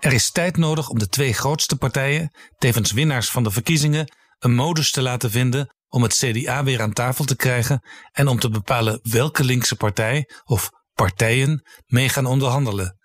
Er is tijd nodig om de twee grootste partijen, tevens winnaars van de verkiezingen, een modus te laten vinden om het CDA weer aan tafel te krijgen en om te bepalen welke linkse partij of partijen mee gaan onderhandelen.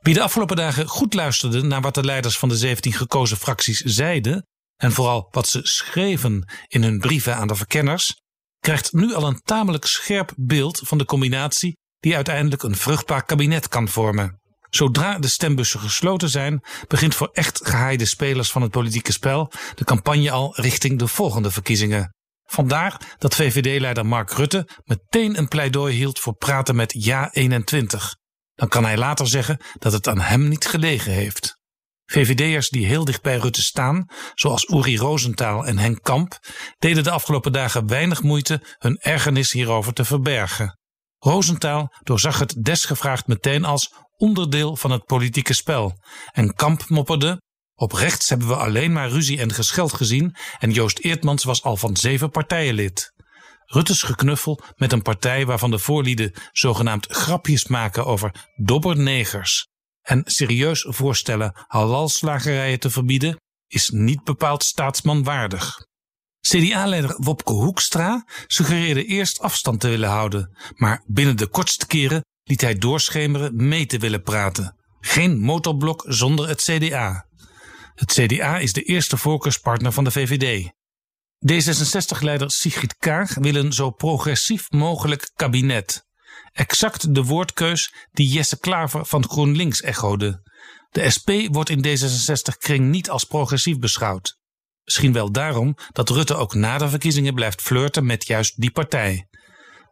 Wie de afgelopen dagen goed luisterde naar wat de leiders van de 17 gekozen fracties zeiden en vooral wat ze schreven in hun brieven aan de verkenners, krijgt nu al een tamelijk scherp beeld van de combinatie die uiteindelijk een vruchtbaar kabinet kan vormen. Zodra de stembussen gesloten zijn, begint voor echt gehaaide spelers van het politieke spel de campagne al richting de volgende verkiezingen. Vandaar dat VVD-leider Mark Rutte meteen een pleidooi hield voor praten met Ja 21. Dan kan hij later zeggen dat het aan hem niet gelegen heeft. VVD'ers die heel dicht bij Rutte staan, zoals Uri Rosenthal en Henk Kamp, deden de afgelopen dagen weinig moeite hun ergernis hierover te verbergen. Rosenthal doorzag het desgevraagd meteen als onderdeel van het politieke spel. En Kamp mopperde: Op rechts hebben we alleen maar ruzie en gescheld gezien en Joost Eertmans was al van zeven partijen lid. Rutte's geknuffel met een partij waarvan de voorlieden zogenaamd grapjes maken over dobbernegers en serieus voorstellen halalslagerijen te verbieden, is niet bepaald staatsmanwaardig. CDA-leider Wopke Hoekstra suggereerde eerst afstand te willen houden, maar binnen de kortste keren liet hij doorschemeren mee te willen praten. Geen motorblok zonder het CDA. Het CDA is de eerste voorkeurspartner van de VVD. D66-leider Sigrid Kaag wil een zo progressief mogelijk kabinet. Exact de woordkeus die Jesse Klaver van GroenLinks echode. De SP wordt in D66-kring niet als progressief beschouwd. Misschien wel daarom dat Rutte ook na de verkiezingen blijft flirten met juist die partij.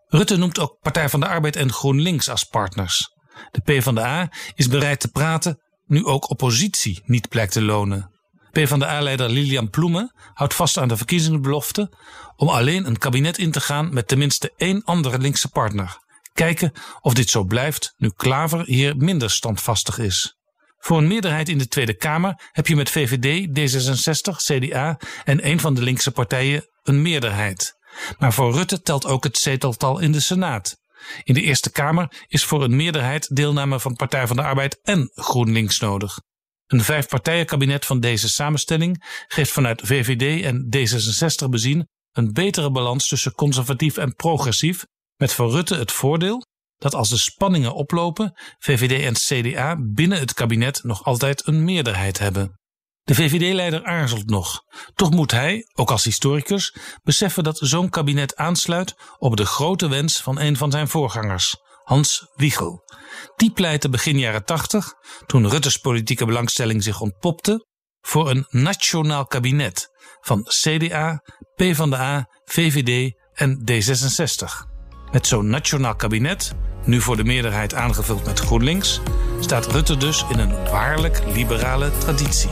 Rutte noemt ook Partij van de Arbeid en GroenLinks als partners. De PvdA is bereid te praten nu ook oppositie niet blijkt te lonen. PvdA-leider Lilian Ploemen houdt vast aan de verkiezingsbelofte om alleen een kabinet in te gaan met tenminste één andere linkse partner. Kijken of dit zo blijft nu Klaver hier minder standvastig is. Voor een meerderheid in de Tweede Kamer heb je met VVD, D66, CDA en een van de linkse partijen een meerderheid. Maar voor Rutte telt ook het zeteltal in de Senaat. In de Eerste Kamer is voor een meerderheid deelname van Partij van de Arbeid en GroenLinks nodig. Een vijfpartijenkabinet van deze samenstelling geeft vanuit VVD en D66 bezien een betere balans tussen conservatief en progressief, met voor Rutte het voordeel dat als de spanningen oplopen, VVD en CDA binnen het kabinet nog altijd een meerderheid hebben. De VVD-leider aarzelt nog. Toch moet hij, ook als historicus, beseffen dat zo'n kabinet aansluit op de grote wens van een van zijn voorgangers, Hans Wiegel. Die pleitte begin jaren 80, toen Rutte's politieke belangstelling zich ontpopte, voor een nationaal kabinet van CDA, PvdA, VVD en D66. Met zo'n nationaal kabinet, nu voor de meerderheid aangevuld met GroenLinks, staat Rutte dus in een waarlijk liberale traditie.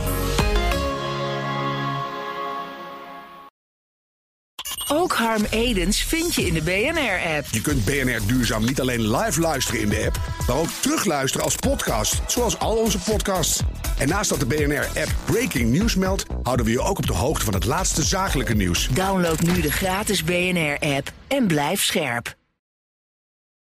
Ook Harm Edens vind je in de BNR-app. Je kunt BNR Duurzaam niet alleen live luisteren in de app, maar ook terugluisteren als podcast, zoals al onze podcasts. En naast dat de BNR-app Breaking News meldt, houden we je ook op de hoogte van het laatste zakelijke nieuws. Download nu de gratis BNR-app en blijf scherp.